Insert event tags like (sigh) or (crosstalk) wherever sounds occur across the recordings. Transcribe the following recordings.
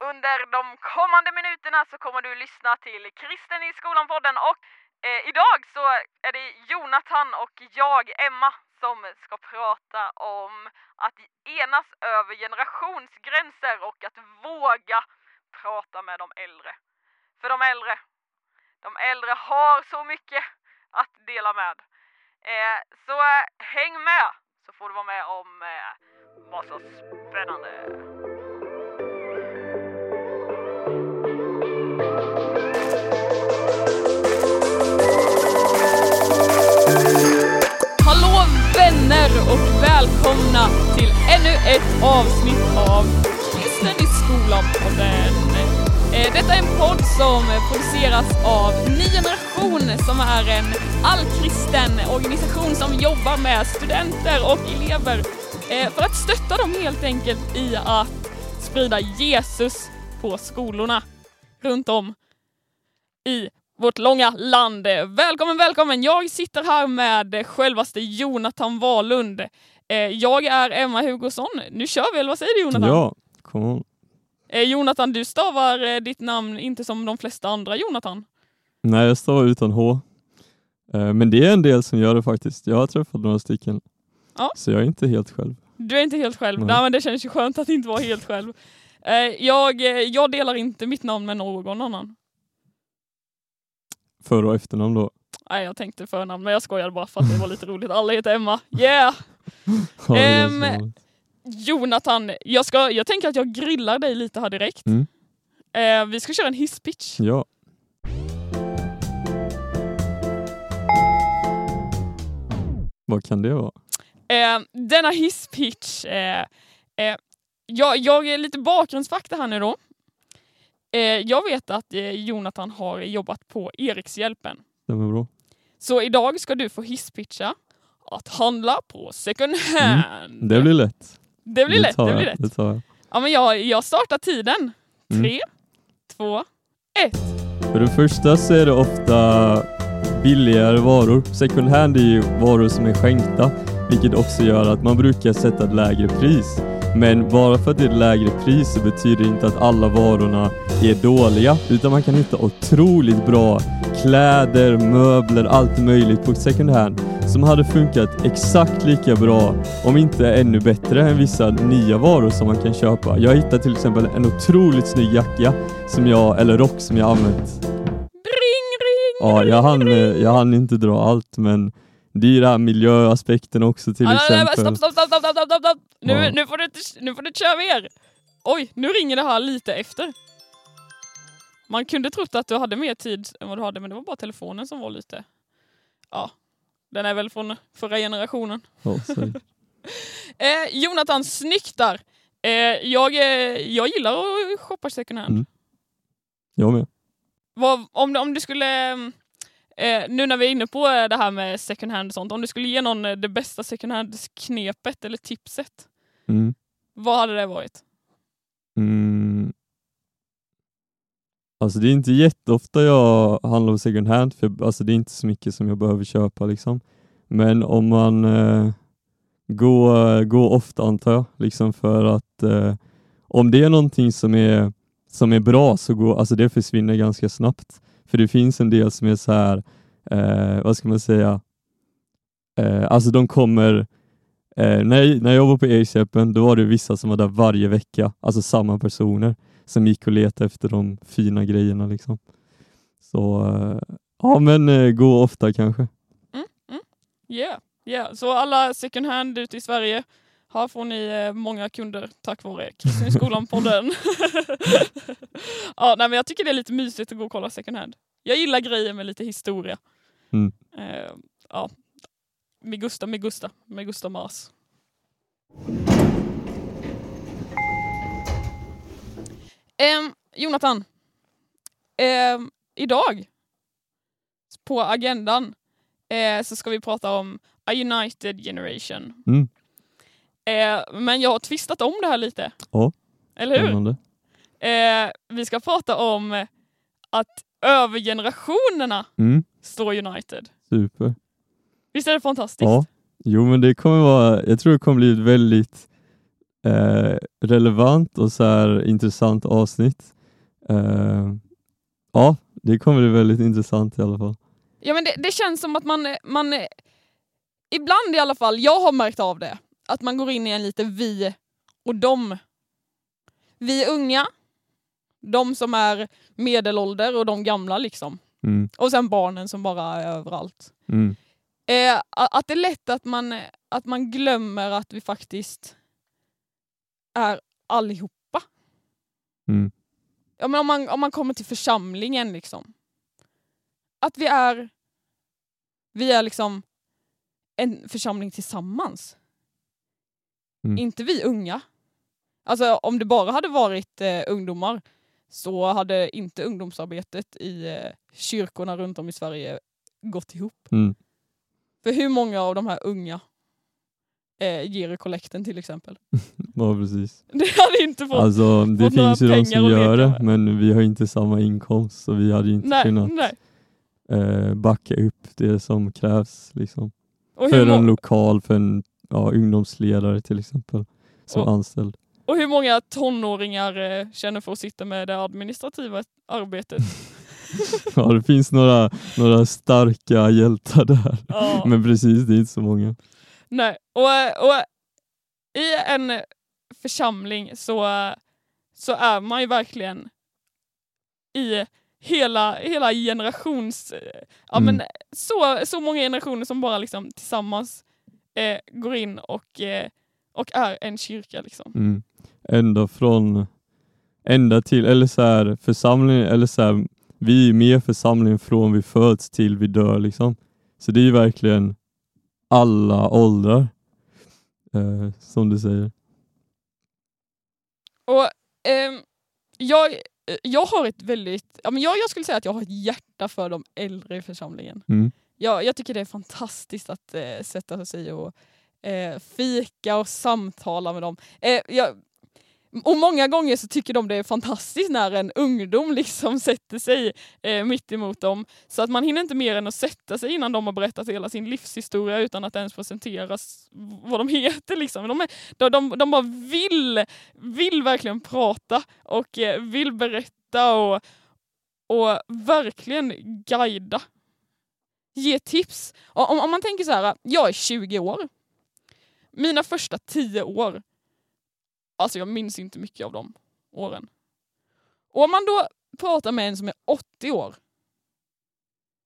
Under de kommande minuterna så kommer du lyssna till Kristen i skolan-podden och eh, idag så är det Jonathan och jag, Emma, som ska prata om att enas över generationsgränser och att våga prata med de äldre. För de äldre, de äldre har så mycket att dela med. Eh, så eh, häng med så får du vara med om eh, massa spännande. Vänner och välkomna till ännu ett avsnitt av Kristen i skolan-podden. Eh, detta är en podd som produceras av Ny Generation som är en allkristen organisation som jobbar med studenter och elever eh, för att stötta dem helt enkelt i att sprida Jesus på skolorna runt om i vårt långa land. Välkommen, välkommen! Jag sitter här med självaste Jonathan Wahlund. Eh, Jag är Emma Hugosson. Nu kör vi, eller vad säger du Jonathan? Ja, come on. Eh, Jonathan, du stavar eh, ditt namn inte som de flesta andra Jonathan. Nej, jag stavar utan H. Men det är en del som gör det faktiskt. Jag har träffat några stycken. Ja. Så jag är inte helt själv. Du är inte helt själv. Nej. Nej, men det känns ju skönt att inte vara helt själv. Jag, jag delar inte mitt namn med någon annan. För och efternamn då. Nej, jag tänkte förnamn, men jag skojade bara för att det var lite roligt. Alla heter Emma. Yeah! (laughs) Ja, vanligt. Jonathan, jag, ska, jag tänker att jag grillar dig lite här direkt. Mm. Eh, vi ska köra en hisspitch. Ja. Vad kan det vara? Eh, denna hisspitch, eh, eh, jag, jag är lite bakgrundsfakta här nu då. Eh, jag vet att eh, Jonathan har jobbat på Erikshjälpen. Stämmer bra. Så idag ska du få hisspitcha att handla på second hand. Det blir lätt. det blir lätt. tar Det blir lätt. Det tar jag. Ja, men jag, jag startar tiden. Mm. Tre, två, ett. För det första så är det ofta billigare varor. Second hand är ju varor som är skänkta, vilket också gör att man brukar sätta ett lägre pris. Men bara för att det är lägre pris så betyder det inte att alla varorna är dåliga, utan man kan hitta otroligt bra kläder, möbler, allt möjligt på second hand som hade funkat exakt lika bra, om inte ännu bättre än vissa nya varor som man kan köpa. Jag hittade till exempel en otroligt snygg jacka som jag, eller rock som jag använt Ring, ring, Ja, jag hann, jag hann inte dra allt men det är ju den här miljöaspekten också till exempel. stopp, stopp, stopp, stopp, stopp, stopp. Nu, Ja. nu, får du, nu får du köra mer. Oj, nu ringer det här lite efter. Man kunde trott att du hade mer tid än vad du hade, men det var bara telefonen som var lite... Ja, den är väl från förra generationen. Så- (laughs) Eh, Jonathan, snyggt där! Eh, jag, eh, jag gillar att shoppa second hand. Mm. jag med. Vad, om, om du skulle, eh, nu när vi är inne på eh, det här med second hand och sånt, om du skulle ge någon eh, det bästa second hand-knepet eller tipset, Mm. vad hade det varit? Mm. Alltså det är inte jätteofta jag handlar på second hand för alltså det är inte så mycket som jag behöver köpa liksom. Men om man eh, går, går ofta antar jag, liksom för att eh, om det är någonting som är, som är bra så går, alltså det försvinner ganska snabbt. För det finns en del som är så här, eh, vad ska man säga, eh, alltså de kommer Eh, när, jag, när jag jobbade på Erikshjälpen då var det vissa som var där varje vecka, alltså samma personer som gick och letade efter de fina grejerna. Liksom. Så eh, ja, men eh, gå ofta kanske. Yeah, yeah. Så alla second hand ute i Sverige, här får ni eh, många kunder tack vare Kristen i skolan-podden. (laughs) ja, nej, men jag tycker det är lite mysigt att gå och kolla second hand. Jag gillar grejer med lite historia. Mm. Eh, ja. Me gusta, me gusta, me gusta mas. Ehm, Jonathan, ehm, idag på agendan eh, så ska vi prata om A United Generation. Mm. Eh, men jag har tvistat om det här lite. Ja, Eller hur? Eh, vi ska prata om att över generationerna Mm, står United. super. Visst är det fantastiskt? Ja, jo men det kommer vara, jag tror det kommer bli ett väldigt eh, relevant och så här intressant avsnitt. Eh, ja, det kommer bli väldigt intressant i alla fall. Ja men det, det känns som att man, man, ibland i alla fall, jag har märkt av det, att man går in i en lite vi och dom. Vi unga, de som är medelålder och de gamla liksom. Mm, Och sen barnen som bara är överallt. mm, Eh, att det är lätt att man, att man glömmer att vi faktiskt är allihopa. mm, Ja, men om, man, om man kommer till församlingen liksom. Att vi är, vi är liksom en församling tillsammans. Mm. Inte vi unga. Alltså om det bara hade varit eh, ungdomar så hade inte ungdomsarbetet i eh, kyrkorna runt om i Sverige gått ihop. mm. För hur många av de här unga eh, ger kollekten till exempel? (laughs) Ja, precis. (laughs) Det hade inte fått... Alltså, det fått finns ju de som gör det, med. men vi har inte samma inkomst så vi hade inte nej, kunnat nej. eh, backa upp det som krävs liksom. Och för en lokal, för en ja, ungdomsledare till exempel, som Ja. anställd. och hur många tonåringar eh, känner för att sitta med det administrativa arbetet? (laughs) Ja, det finns några, några starka hjältar där. Ja. Men precis, det är inte så många. Nej, och, och i en församling så, så är man ju verkligen i hela, hela generations... Ja, Mm. men så, så många generationer som bara liksom tillsammans eh, går in och, eh, och är en kyrka. Liksom. Mm. Ända från, ända till, eller så här, församlingen, eller så här, vi är med församlingen från vi föds till vi dör liksom. Så det är ju verkligen alla åldrar, eh, som du säger. Och ehm, jag, jag har ett väldigt... Ja, men jag, jag skulle säga att jag har ett hjärta för de äldre i församlingen. Mm. Jag, jag tycker det är fantastiskt att eh, sätta sig och eh, fika och samtala med dem. Eh, jag, och många gånger så tycker de det är fantastiskt när en ungdom liksom (laughs) sätter sig eh, mitt emot dem. Så att man hinner inte mer än att sätta sig innan de har berättat hela sin livshistoria utan att ens presenteras vad de (laughs) heter. Liksom. De, är, de, de, de bara vill, vill verkligen prata och eh, vill berätta och, och verkligen guida ge tips. Om, om man tänker så här, jag är 20 år. Mina första 10 år, alltså jag minns inte mycket av de åren. Och om man då pratar med en som är 80 år.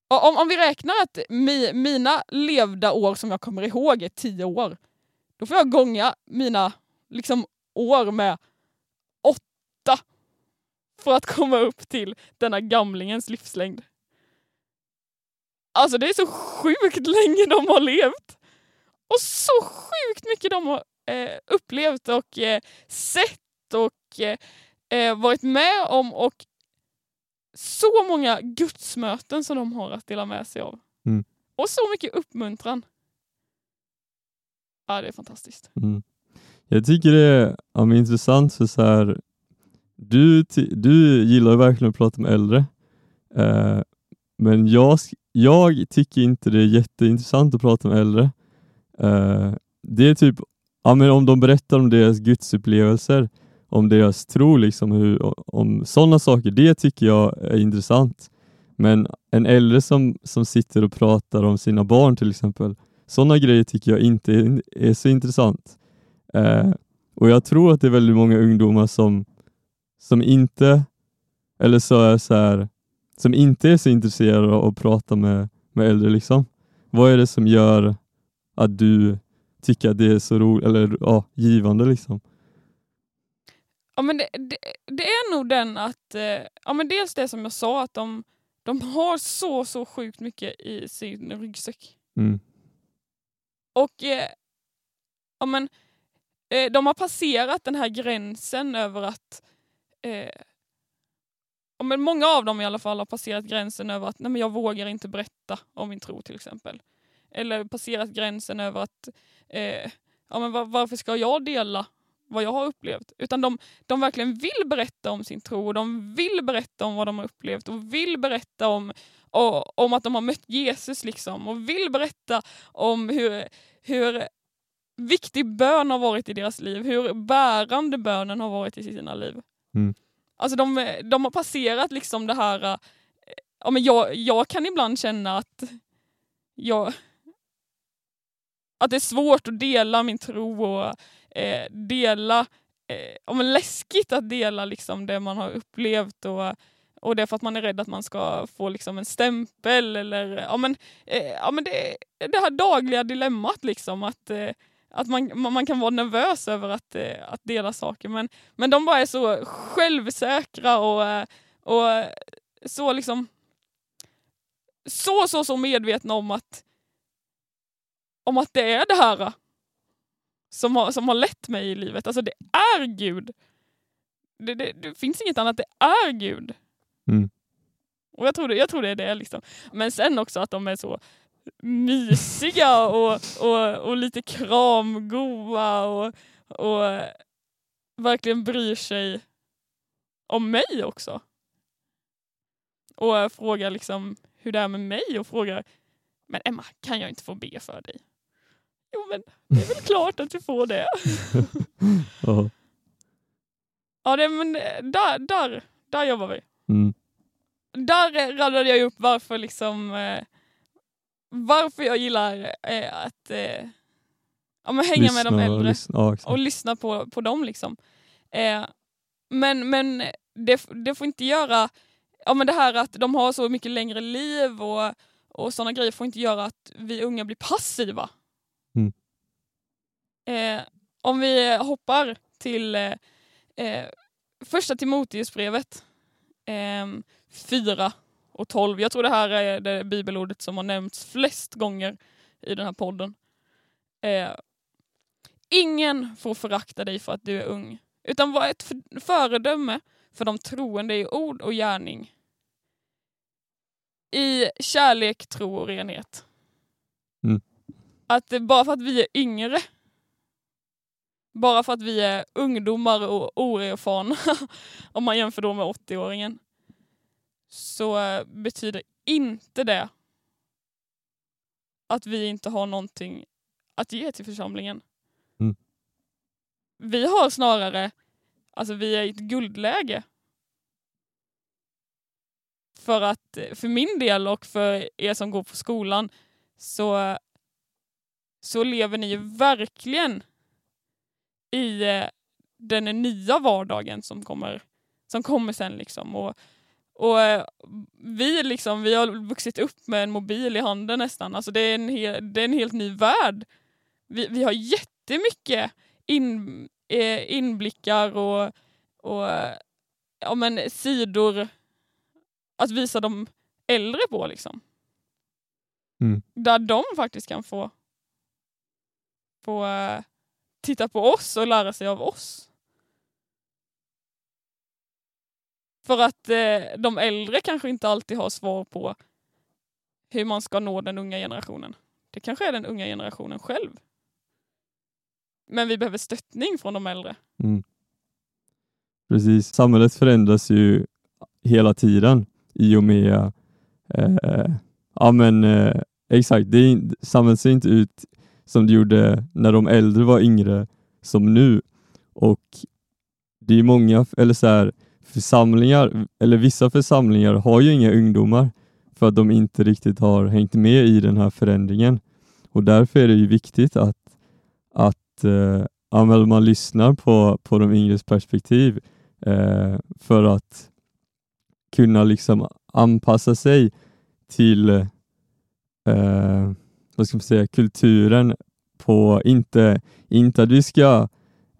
Och om, om vi räknar att mi, mina levda år som jag kommer ihåg är 10 år. Då får jag gånga mina liksom, år med 8 för att komma upp till denna gamlingens livslängd. Alltså det är så sjukt länge de har levt. Och så sjukt mycket de har eh, upplevt och eh, sett och eh, eh, varit med om och så många gudsmöten som de har att dela med sig av. Mm. Och så mycket uppmuntran. Ja, det är fantastiskt. Mm. Jag tycker det är ja, intressant för så här, du, du gillar verkligen att prata med äldre, eh, men jag, jag tycker inte det är jätteintressant att prata med äldre. Eh, det är typ, ja, men om de berättar om deras gudsupplevelser, om deras tro, liksom, hur, om sådana saker, det tycker jag är intressant. Men en äldre som, som sitter och pratar om sina barn till exempel, sådana grejer tycker jag inte är, är så intressant. Eh, och jag tror att det är väldigt många ungdomar som, som inte, eller så är så här, som inte är så intresserade av att prata med, med äldre. Liksom. Vad är det som gör att du tycker att det är så roligt, eller ja, givande liksom? Ja, men det, det, det är nog den att, eh, ja men dels det som jag sa att de, de har så, så sjukt mycket i sin ryggsäck. Mm. Och eh, ja, men, eh, de har passerat den här gränsen över att eh, ja, men många av dem i alla fall har passerat gränsen över att nej, men jag vågar inte berätta om min tro till exempel. Eller passerat gränsen över att eh, ja, men var, varför ska jag dela vad jag har upplevt? Utan de, de verkligen vill berätta om sin tro och de vill berätta om vad de har upplevt och vill berätta om, och, om att de har mött Jesus liksom och vill berätta om hur, hur viktig bön har varit i deras liv, hur bärande bönen har varit i sina liv. Mm. Alltså de, de har passerat liksom det här, eh, ja, men jag, jag kan ibland känna att jag, att det är svårt att dela min tro och eh, dela, eh, läskigt att dela liksom det man har upplevt och, och det är för att man är rädd att man ska få liksom en stämpel eller ja men, eh, ja, men det, det här dagliga dilemmat liksom att eh, att man, man kan vara nervös över att, eh, att dela saker. Men, men de bara är så självsäkra och, och så liksom så, så, så medvetna om att om att det är det här som har, som har lett mig i livet. Alltså det är Gud. Det, det, det finns inget annat, det är Gud. Mm. Och jag tror, det, jag tror det är det. Liksom. Men sen också att de är så mysiga (laughs) och, och, och lite kramgoa och, och verkligen bryr sig om mig också. Och frågar liksom hur det är med mig och frågar Men Emma, kan jag inte få be för dig? Jo men det är väl klart att du får det. (laughs) Ja. Ja, det, men där, där, där jobbar vi. Mm. Där radade jag upp varför liksom eh, varför jag gillar eh, att eh, ja, men hänga med de Lyssna och äldre lyssna, ja, och lyssna på, på dem. Liksom. Eh, men men det, det får inte göra, ja men det här att de har så mycket längre liv och, och sådana grejer får inte göra att vi unga blir passiva. Eh, om vi hoppar till eh, eh, första Timoteusbrevet eh, 4 och 12. Jag tror det här är det bibelordet som har nämnts flest gånger i den här podden. Eh, ingen får förakta dig för att du är ung, utan var ett för- föredöme för de troende i ord och gärning. I kärlek, tro och renhet. Mm. Att bara för att vi är yngre, bara för att vi är ungdomar och oerfarna, (laughs) om man jämför då med 80-åringen, så eh, betyder inte det att vi inte har någonting att ge till församlingen. Mm. Vi har snarare, alltså vi är i ett guldläge. För att, eh, för min del och för er som går på skolan, så, så lever ni ju verkligen i eh, den nya vardagen som kommer, som kommer sen. Liksom. Och, och eh, vi, liksom, vi har vuxit upp med en mobil i handen nästan. Alltså det, är en hel, det är en helt ny värld. Vi, vi har jättemycket in, eh, inblickar och, och ja, men, sidor att visa de äldre på. Liksom. Mm. Där de faktiskt kan få, få titta på oss och lära sig av oss. För att eh, de äldre kanske inte alltid har svar på hur man ska nå den unga generationen. Det kanske är den unga generationen själv. Men vi behöver stöttning från de äldre. Mm. Precis, samhället förändras ju hela tiden i och med, eh, ja men eh, exakt, det är, samhället ser inte ut som det gjorde när de äldre var yngre som nu. Och det är många, eller så här, församlingar, eller vissa församlingar har ju inga ungdomar för att de inte riktigt har hängt med i den här förändringen. Och därför är det ju viktigt att, att eh, man lyssnar på, på de yngres perspektiv eh, för att kunna liksom anpassa sig till eh, vad ska man säga, kulturen på, inte, inte att vi ska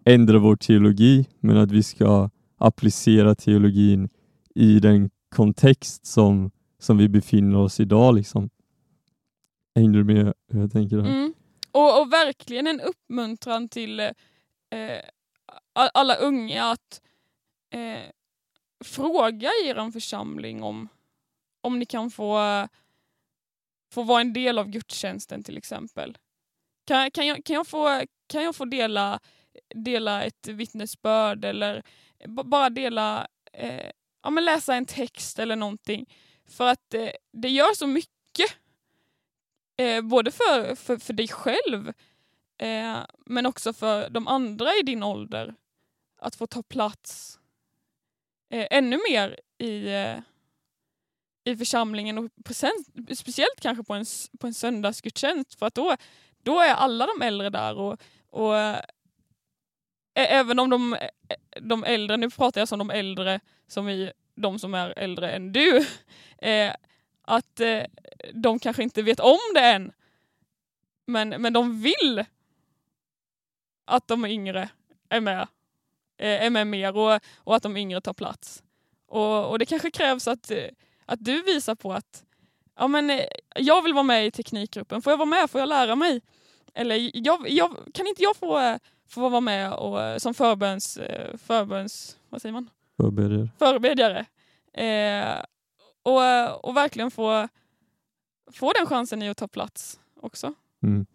ändra vår teologi, men att vi ska applicera teologin i den kontext som, som vi befinner oss idag. Liksom. Hänger du med hur jag tänker? Här? Mm. Och, och verkligen en uppmuntran till eh, alla unga att eh, fråga i er församling om, om ni kan få, eh, få vara en del av gudstjänsten till exempel. Kan, kan, jag, kan, jag, få, kan jag få dela, dela ett vittnesbörd eller bara dela, eh, ja, men läsa en text eller någonting. För att eh, det gör så mycket. Eh, både för, för, för dig själv Eh, men också för de andra i din ålder att få ta plats eh, ännu mer i, eh, i församlingen och på sen, speciellt kanske på en, på en söndagsgudstjänst för att då, då är alla de äldre där och, och även om de, de äldre, nu pratar jag som de äldre som i de som är äldre än du, (laughs) eh, att eh, de kanske inte vet om det än. Men, men de vill att de yngre är med, eh, är med mer och, och att de yngre tar plats. Och, och det kanske krävs att, eh, att du visar på att ja, men, eh, jag vill vara med i teknikgruppen, får jag vara med, får jag lära mig? Eller jag, jag, kan inte jag få, få vara med och, som förböns, förböns, vad säger man? Förbedjare. Förbedjare. Eh, och, och verkligen få, få den chansen i att ta plats också. Mm.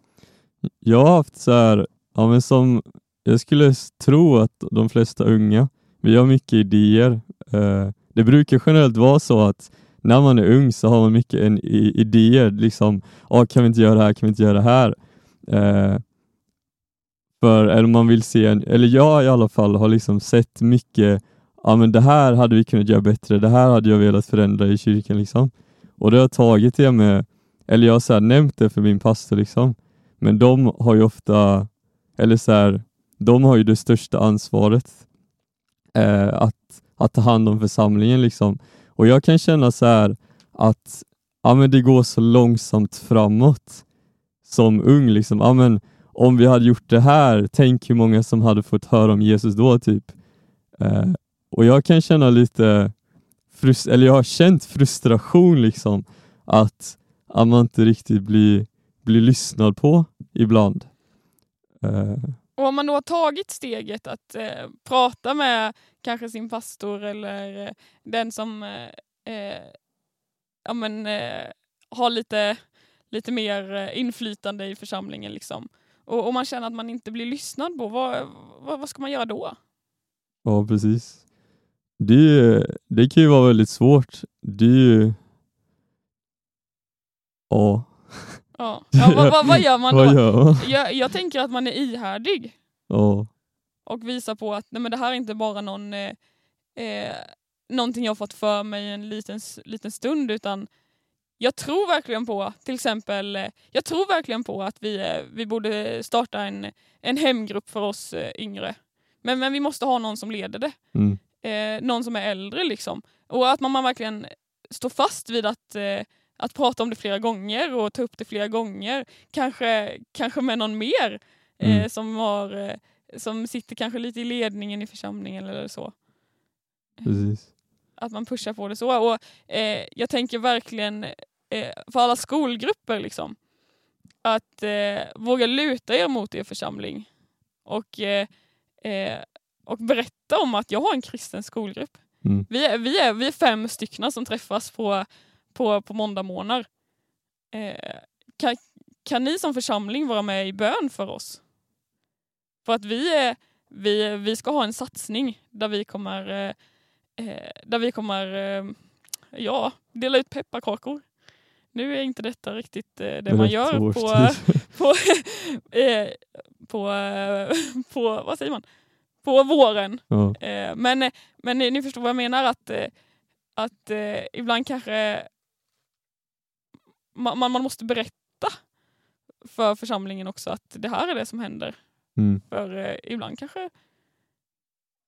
Jag har haft så här, ja, men som jag skulle tro att de flesta unga, vi har mycket idéer. Eh, det brukar generellt vara så att när man är ung så har man mycket en, i, idéer, liksom, ah, kan vi inte göra det här, kan vi inte göra det här? Eh, för eller man vill se, en, eller jag i alla fall har liksom sett mycket ja men det här hade vi kunnat göra bättre, det här hade jag velat förändra i kyrkan liksom. Och det har jag tagit det med, eller jag har så nämnt det för min pastor liksom. Men de har ju ofta, eller så här, de har ju det största ansvaret eh, att, att ta hand om församlingen liksom. Och jag kan känna så här att ja, men det går så långsamt framåt som ung. Liksom. Ja, men om vi hade gjort det här, tänk hur många som hade fått höra om Jesus då. typ. Eh, och jag kan känna lite, eller jag har känt frustration liksom att, att man inte riktigt blir, blir lyssnad på ibland. Eh, och om man då har tagit steget att eh, prata med kanske sin pastor eller eh, den som eh, eh, ja, men, eh, har lite, lite mer eh, inflytande i församlingen liksom. och, och man känner att man inte blir lyssnad på, vad, vad, vad ska man göra då? Ja, precis. Det, det kan ju vara väldigt svårt. Det är ju... Ja. Ja, ja vad, vad, vad, gör man då? (laughs) gör man? Jag, jag, tänker att man är ihärdig. Ja. Och visar på att nej, men det här är inte bara någon, eh, eh, någonting jag fått för mig en liten, liten stund utan jag tror verkligen på, till exempel, eh, jag tror verkligen på att vi, eh, vi borde starta en, en hemgrupp för oss eh, yngre. Men, men vi måste ha någon som leder det. Mm eh, någon som är äldre. liksom. Och att man, man verkligen står fast vid att, eh, att prata om det flera gånger och ta upp det flera gånger. Kanske, kanske med någon mer eh, mm. som, har, eh, som sitter kanske lite i ledningen i församlingen eller så. Precis. Att man pushar på det så. Och, eh, jag tänker verkligen eh, för alla skolgrupper liksom. Att våga luta er mot er församling. Och och berätta om att jag har en kristen skolgrupp. Mm. Vi, är, vi, är, vi är fem stycken som träffas på, på, på måndagmorgnar. Eh, kan, kan ni som församling vara med i bön för oss? För att vi, är, vi, vi ska ha en satsning där vi kommer, eh, eh där vi kommer eh, ja, dela ut pepparkakor. Nu är inte detta riktigt eh, det man gör på, (laughs) på, eh, på, på, vad säger man? på våren. Ja. Men, men ni förstår vad jag menar att, att ibland kanske man, man måste berätta för församlingen också att det här är det som händer. Mm. För ibland kanske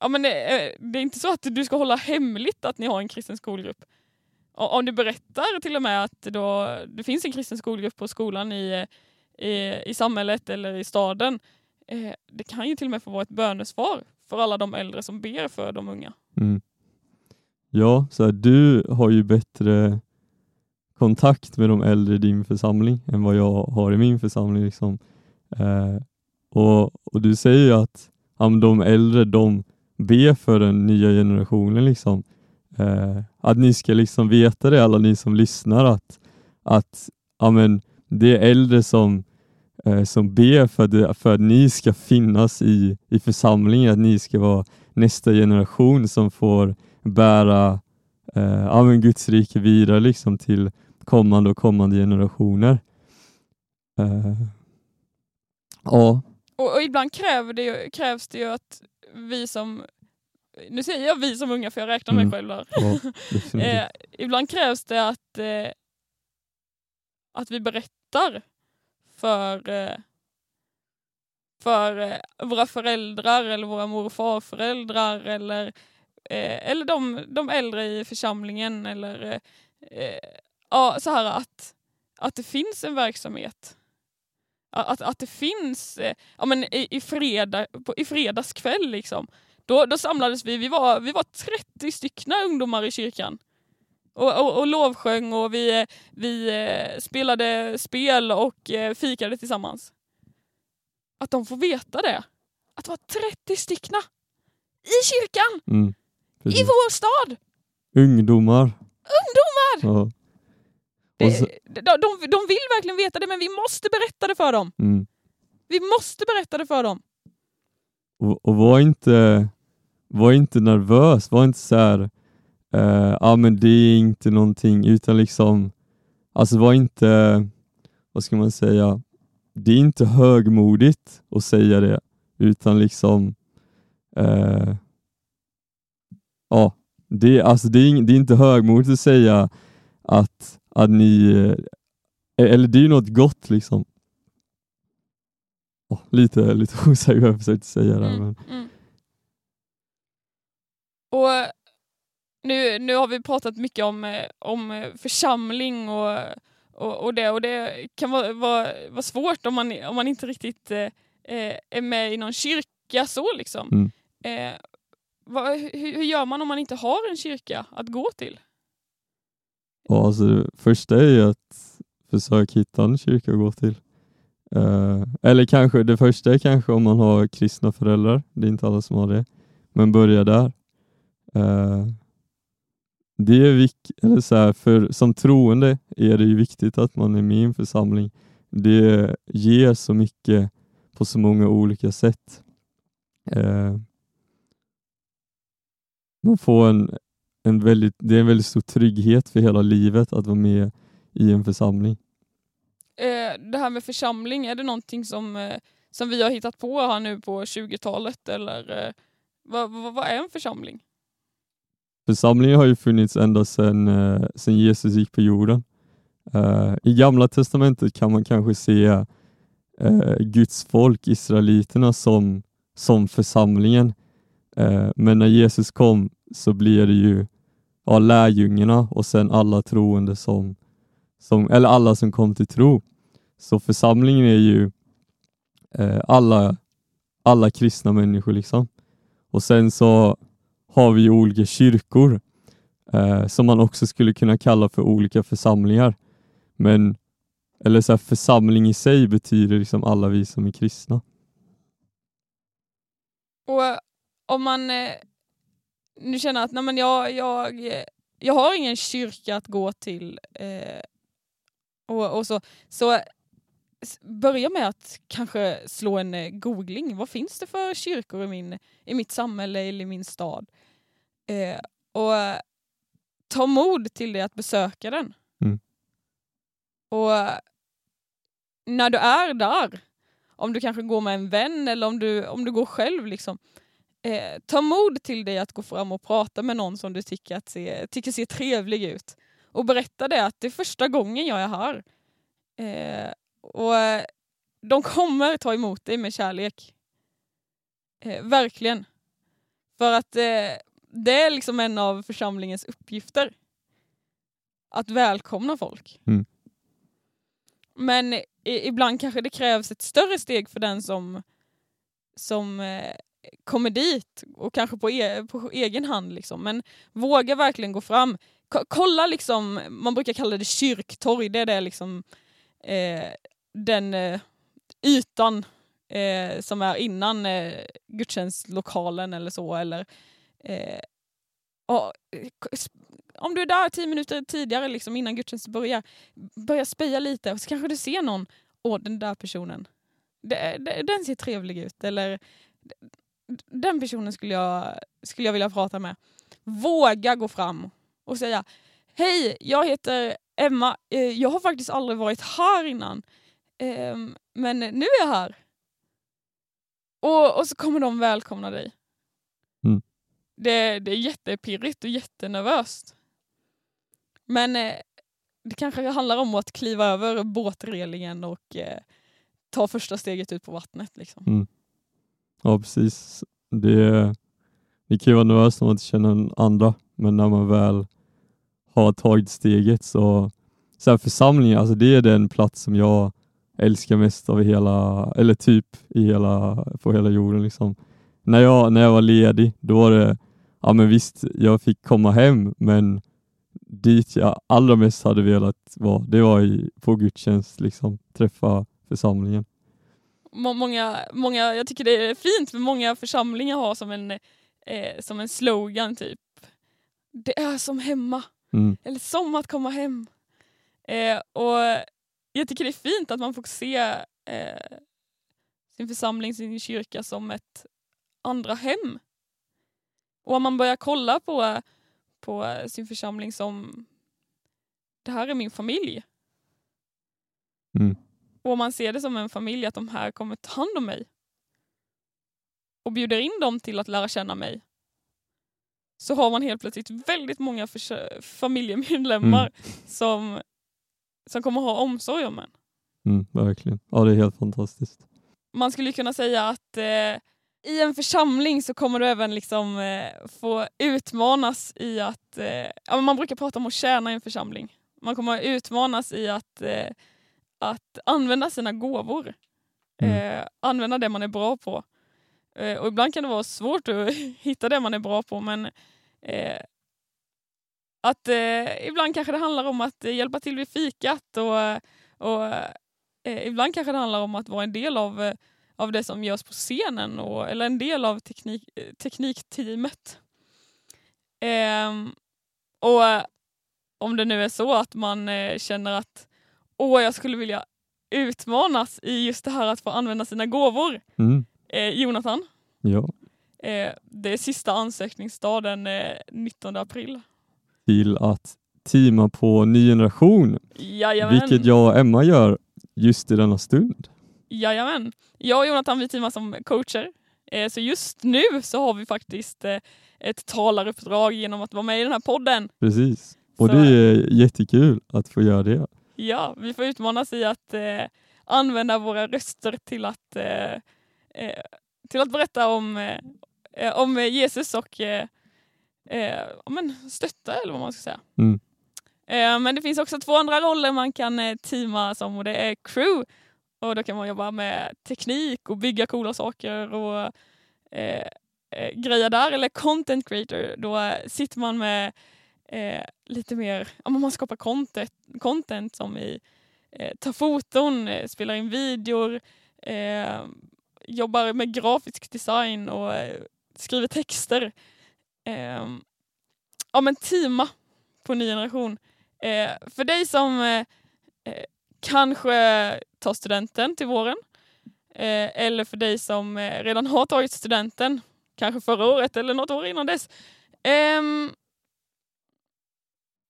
Ja, men det, det, är inte så att du ska hålla hemligt att ni har en kristen skolgrupp. Om du berättar till och med att då, det finns en kristen skolgrupp på skolan i, i, i samhället eller i staden eh, det kan ju till och med få vara ett bönesvar för alla de äldre som ber för de unga. Mm. Ja, så här, du har ju bättre kontakt med de äldre i din församling än vad jag har i min församling. Liksom. Eh, och, och du säger ju att ja, de äldre de ber för den nya generationen. Liksom. Eh, att ni ska liksom veta det, alla ni som lyssnar, att, att ja, men, det är äldre som eh, som ber för, det, för att ni ska finnas i, i församlingen, att ni ska vara nästa generation som får bära eh, ja, Guds rike vidare liksom, till kommande och kommande generationer. Eh, Ja, Och, och ibland det, ju- krävs det ju att vi som, nu säger jag vi som unga för jag räknar mig Mm. själv där. ja. (laughs) Eh, ibland krävs det att, eh, att vi berättar för, eh, för eh, våra föräldrar eller våra mor och farföräldrar eller, eh, eller de, de äldre i församlingen eller eh, eh, ja, så här att, att det finns en verksamhet. Att, att det finns, eh, ja men i, i, fredag, på, i fredags kväll liksom, då, då samlades vi, vi var, vi var 30 styckna ungdomar i kyrkan. Och, och, och lovsjöng och vi, eh, vi eh, spelade spel och fikade tillsammans. Att de får veta det. Att det var 30 styckna i kyrkan, Mm, i precis. vår stad. Ungdomar. Ungdomar! Ja. Så, de, de, de vill verkligen veta det men vi måste berätta det för dem. mm. Vi måste berätta det för dem. och, och var inte var inte nervös, var inte så här, eh, ah, men det är inte någonting, utan liksom, alltså var inte, vad ska man säga, det är inte högmodigt att säga det, utan liksom, eh, ja, det, alltså det, är, det är inte högmodigt att säga att, att ni, eh, eller det är ju något gott liksom. Åh, lite, lite (laughs) osäker vad jag försökte säga där. Men, Mm. Och nu, nu har vi pratat mycket om, eh, om eh, församling och, och, och det och det kan vara, vara, vara svårt om man, om man inte riktigt eh, är med i någon kyrka så liksom. Mm. Eh, Va, hur, hur gör man om man inte har en kyrka att gå till? Ja, alltså det första är ju att försöka hitta en kyrka att gå till. Eh, eller kanske, det första är kanske om man har kristna föräldrar, det är inte alla som har det, men börja där. Eh, det är vik- eller så här, för som troende är det ju viktigt att man är med i en församling. Det ger så mycket på så många olika sätt. Eh, man får en, en väldigt, det är en väldigt stor trygghet för hela livet att vara med i en församling. Eh, det här med församling, är det någonting som, eh, som vi har hittat på här nu på 20-talet eller eh, vad, vad, vad är en församling? Församlingen har ju funnits ända sedan eh, Jesus gick på jorden. I gamla testamentet kan man kanske se Guds folk, israeliterna, som, som församlingen. Eh, men när Jesus kom så blir det ju ja, lärjungarna och sen alla troende som, som, eller alla som kom till tro. Så församlingen är ju eh, alla, alla kristna människor liksom. Och sen så har vi ju olika kyrkor eh, som man också skulle kunna kalla för olika församlingar. Men eller så här, församling i sig betyder liksom alla vi som är kristna. Och om man eh, nu känner att nej men jag, jag, jag har ingen kyrka att gå till eh, och, och så, så börja med att kanske slå en eh, googling. Vad finns det för kyrkor i, min, i mitt samhälle eller i min stad? Eh, och ta mod till det att besöka den. Mm. Och när du är där, om du kanske går med en vän eller om du, om du går själv, liksom, eh, ta mod till dig att gå fram och prata med någon som du tycker, att se, tycker ser trevlig ut. Och berätta det att det är första gången jag är här. Eh, och eh, de kommer ta emot dig med kärlek. Eh, verkligen. För att eh, det är liksom en av församlingens uppgifter. Att välkomna folk. Mm. Men i, ibland kanske det krävs ett större steg för den som, som kommer dit och kanske på, e på egen hand. Liksom. Men våga verkligen gå fram. K kolla liksom, man brukar kalla det kyrktorg, det är det liksom eh, den eh, ytan eh, som är innan eh, gudstjänstlokalen eller så. Eller, eh, och, eh, om du är där tio minuter tidigare liksom, innan gudstjänsten börjar, börja speja lite och så kanske du ser någon, åh den där personen, det, det, den ser trevlig ut. Eller den personen skulle jag, skulle jag vilja prata med. Våga gå fram och säga Hej, jag heter Emma. Eh, Jag har faktiskt aldrig varit här innan. Ehm, Men nu är jag här. och, och så kommer de välkomna dig. Mm. Det, det är jättepirrigt och jättenervöst. Men eh, det kanske handlar om att kliva över båtrelingen och eh, ta första steget ut på vattnet. Liksom. Mm. Ja precis. Det, det kan ju vara nervöst när man inte känner andra men när man väl har tagit steget så, så här församlingen, alltså det är den plats som jag älskar mest av hela, eller typ i hela, på hela jorden. Liksom. När, jag, när jag var ledig, då var det, ja men visst, jag fick komma hem, men dit jag allra mest hade velat vara, det var i, på gudstjänst, liksom, träffa församlingen. Må- Många, många, jag tycker det är fint, för många församlingar har som en, eh, som en slogan typ. Det är som hemma, Mm, eller som att komma hem. Eh, och jag tycker det är fint att man får se eh, sin församling, sin kyrka som ett andra hem. Och om man börjar kolla på, på sin församling som det här är min familj. mm, Och om man ser det som en familj, att de här kommer ta hand om mig och bjuder in dem till att lära känna mig så har man helt plötsligt väldigt många familjemedlemmar som, som kommer ha omsorg om en. mm, verkligen. Ja, det är helt fantastiskt. Man skulle kunna säga att eh, i en församling så kommer du även liksom, eh, få utmanas i att... Eh, ja, man brukar prata om att tjäna i en församling. Man kommer utmanas i att, eh, att använda sina gåvor. Mm. Eh, använda det man är bra på. Eh, och ibland kan det vara svårt att (laughs) hitta det man är bra på men eh, att eh, ibland kanske det handlar om att hjälpa till vid fikat och, och eh, ibland kanske det handlar om att vara en del av, eh, av det som görs på scenen och, eller en del av teknik, teknikteamet. Ehm, och om det nu är så att man känner att åh, jag skulle vilja utmanas i just det här att få använda sina gåvor. Mm, Eh, Jonathan, ja, eh, det är sista ansökningsdag den eh, 19 april. till att teama på ny generation, Jajamän. vilket jag och Emma gör just i denna stund. Jajamän. Jag och Jonathan vi teamar som coacher. Eh, så just nu så har vi faktiskt eh, ett talaruppdrag genom att vara med i den här podden. Precis. Och Så- det är jättekul att få göra det. Ja, vi får utmanas i att eh, använda våra röster till att, eh, eh, till att berätta om, eh, eh, om Jesus och eh, men stötta eller vad man ska säga. Mm. Men det finns också två andra roller man kan teama som och det är crew och då kan man jobba med teknik och bygga coola saker och eh, grejer där. Eller content creator, då sitter man med eh, lite mer, ja, man skapar content, content som i eh, tar foton, eh, spelar in videor, eh, jobbar med grafisk design och eh, skriver texter. Eh, ja men teama på ny generation. Eh, för dig som eh, eh, kanske tar studenten till våren eh, eller för dig som eh, redan har tagit studenten, kanske förra året eller något år innan dess. Ehm,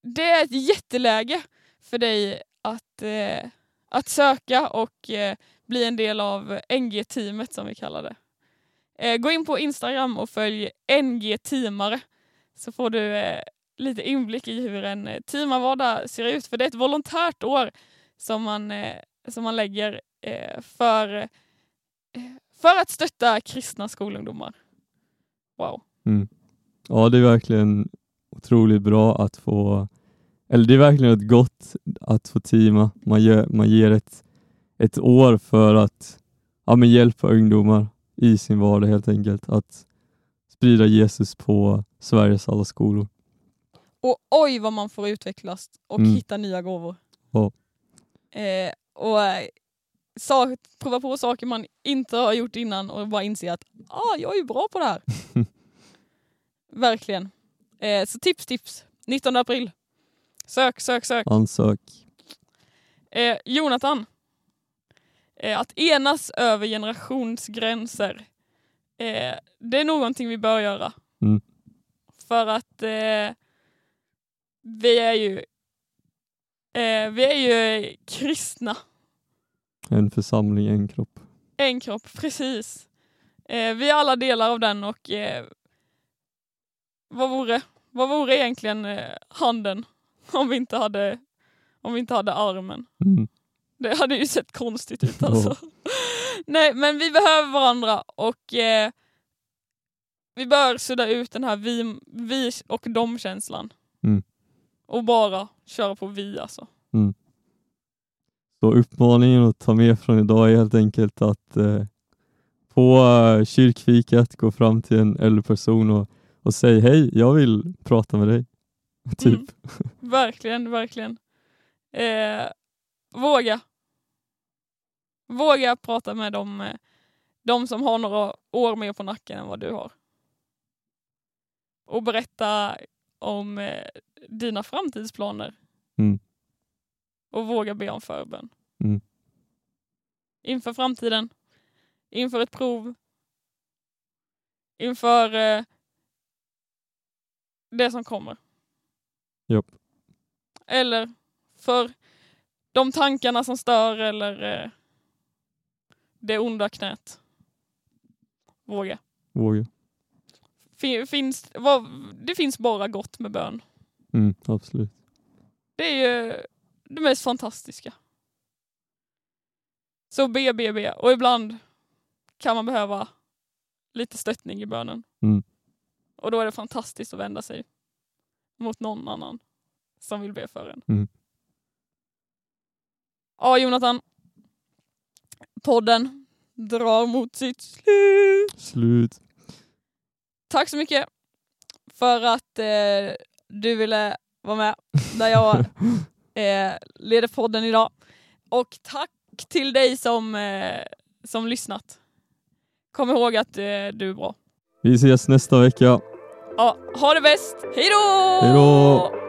det är ett jätteläge för dig att, eh, att söka och eh, bli en del av NG-teamet som vi kallar det. Eh, gå in på Instagram och följ NG-teamare så får du eh, lite inblick i hur en eh, teamarvardag ser ut. För det är ett volontärt år som man, eh, som man lägger eh, för, eh, för att stötta kristna skolungdomar. Wow. Mm. Ja, det är verkligen otroligt bra att få, eller det är verkligen ett gott att få teama. Man, gör, man ger ett, ett år för att ja, men hjälpa ungdomar i sin vardag helt enkelt. Att sprida Jesus på Sveriges alla skolor. Och oj vad man får utvecklas och Mm. hitta nya gåvor. Ja. Eh, och eh, sa, prova på saker man inte har gjort innan och bara inse att ah, jag är ju bra på det här. (laughs) Verkligen. Eh, så tips, tips. 19 april. Sök, sök, sök. Ansök. Eh, Jonathan. Eh, att enas över generationsgränser. Eh, det är någonting vi bör göra. Mm. För att eh, vi är ju eh, vi är ju kristna. En församling, en kropp. En kropp, precis. Eh, vi är alla delar av den och eh, vad, vore, vad vore egentligen handen (laughs) om vi inte hade, om vi inte hade armen? Mm. Det hade ju sett konstigt ut alltså. Nej men vi behöver varandra och eh, vi bör sudda ut den här vi, vi och dom-känslan. Mm. Och bara köra på vi alltså. Så uppmaningen att ta med från idag är helt enkelt att eh, på eh, kyrkfikat gå fram till en äldre person och, och säga hej, jag vill prata med dig. (laughs) Typ. Mm. Verkligen, verkligen. Eh, våga. Våga prata med dem, eh, de som har några år mer på nacken än vad du har. Och berätta om eh, dina framtidsplaner. Mm. Och våga be om förbön. Mm. Inför framtiden. Inför ett prov. Inför eh, det som kommer. Japp. Eller för de tankarna som stör eller eh, det onda knät. Våga. Våga. Fin, finns, vad, det finns bara gott med bön. Mm, absolut. Det är ju det mest fantastiska. Så be, be, be. Och ibland kan man behöva lite stöttning i bönen. Mm. Och då är det fantastiskt att vända sig mot någon annan som vill be för en. Mm. Ja, Jonathan. Podden drar mot sitt slut. Slut. Tack så mycket för att eh, du ville vara med där jag (laughs) eh, leder podden idag. Och tack till dig som, eh, som lyssnat. Kom ihåg att eh, du är bra. Vi ses nästa vecka. Ja, ha det bäst. Hej då! Hej då!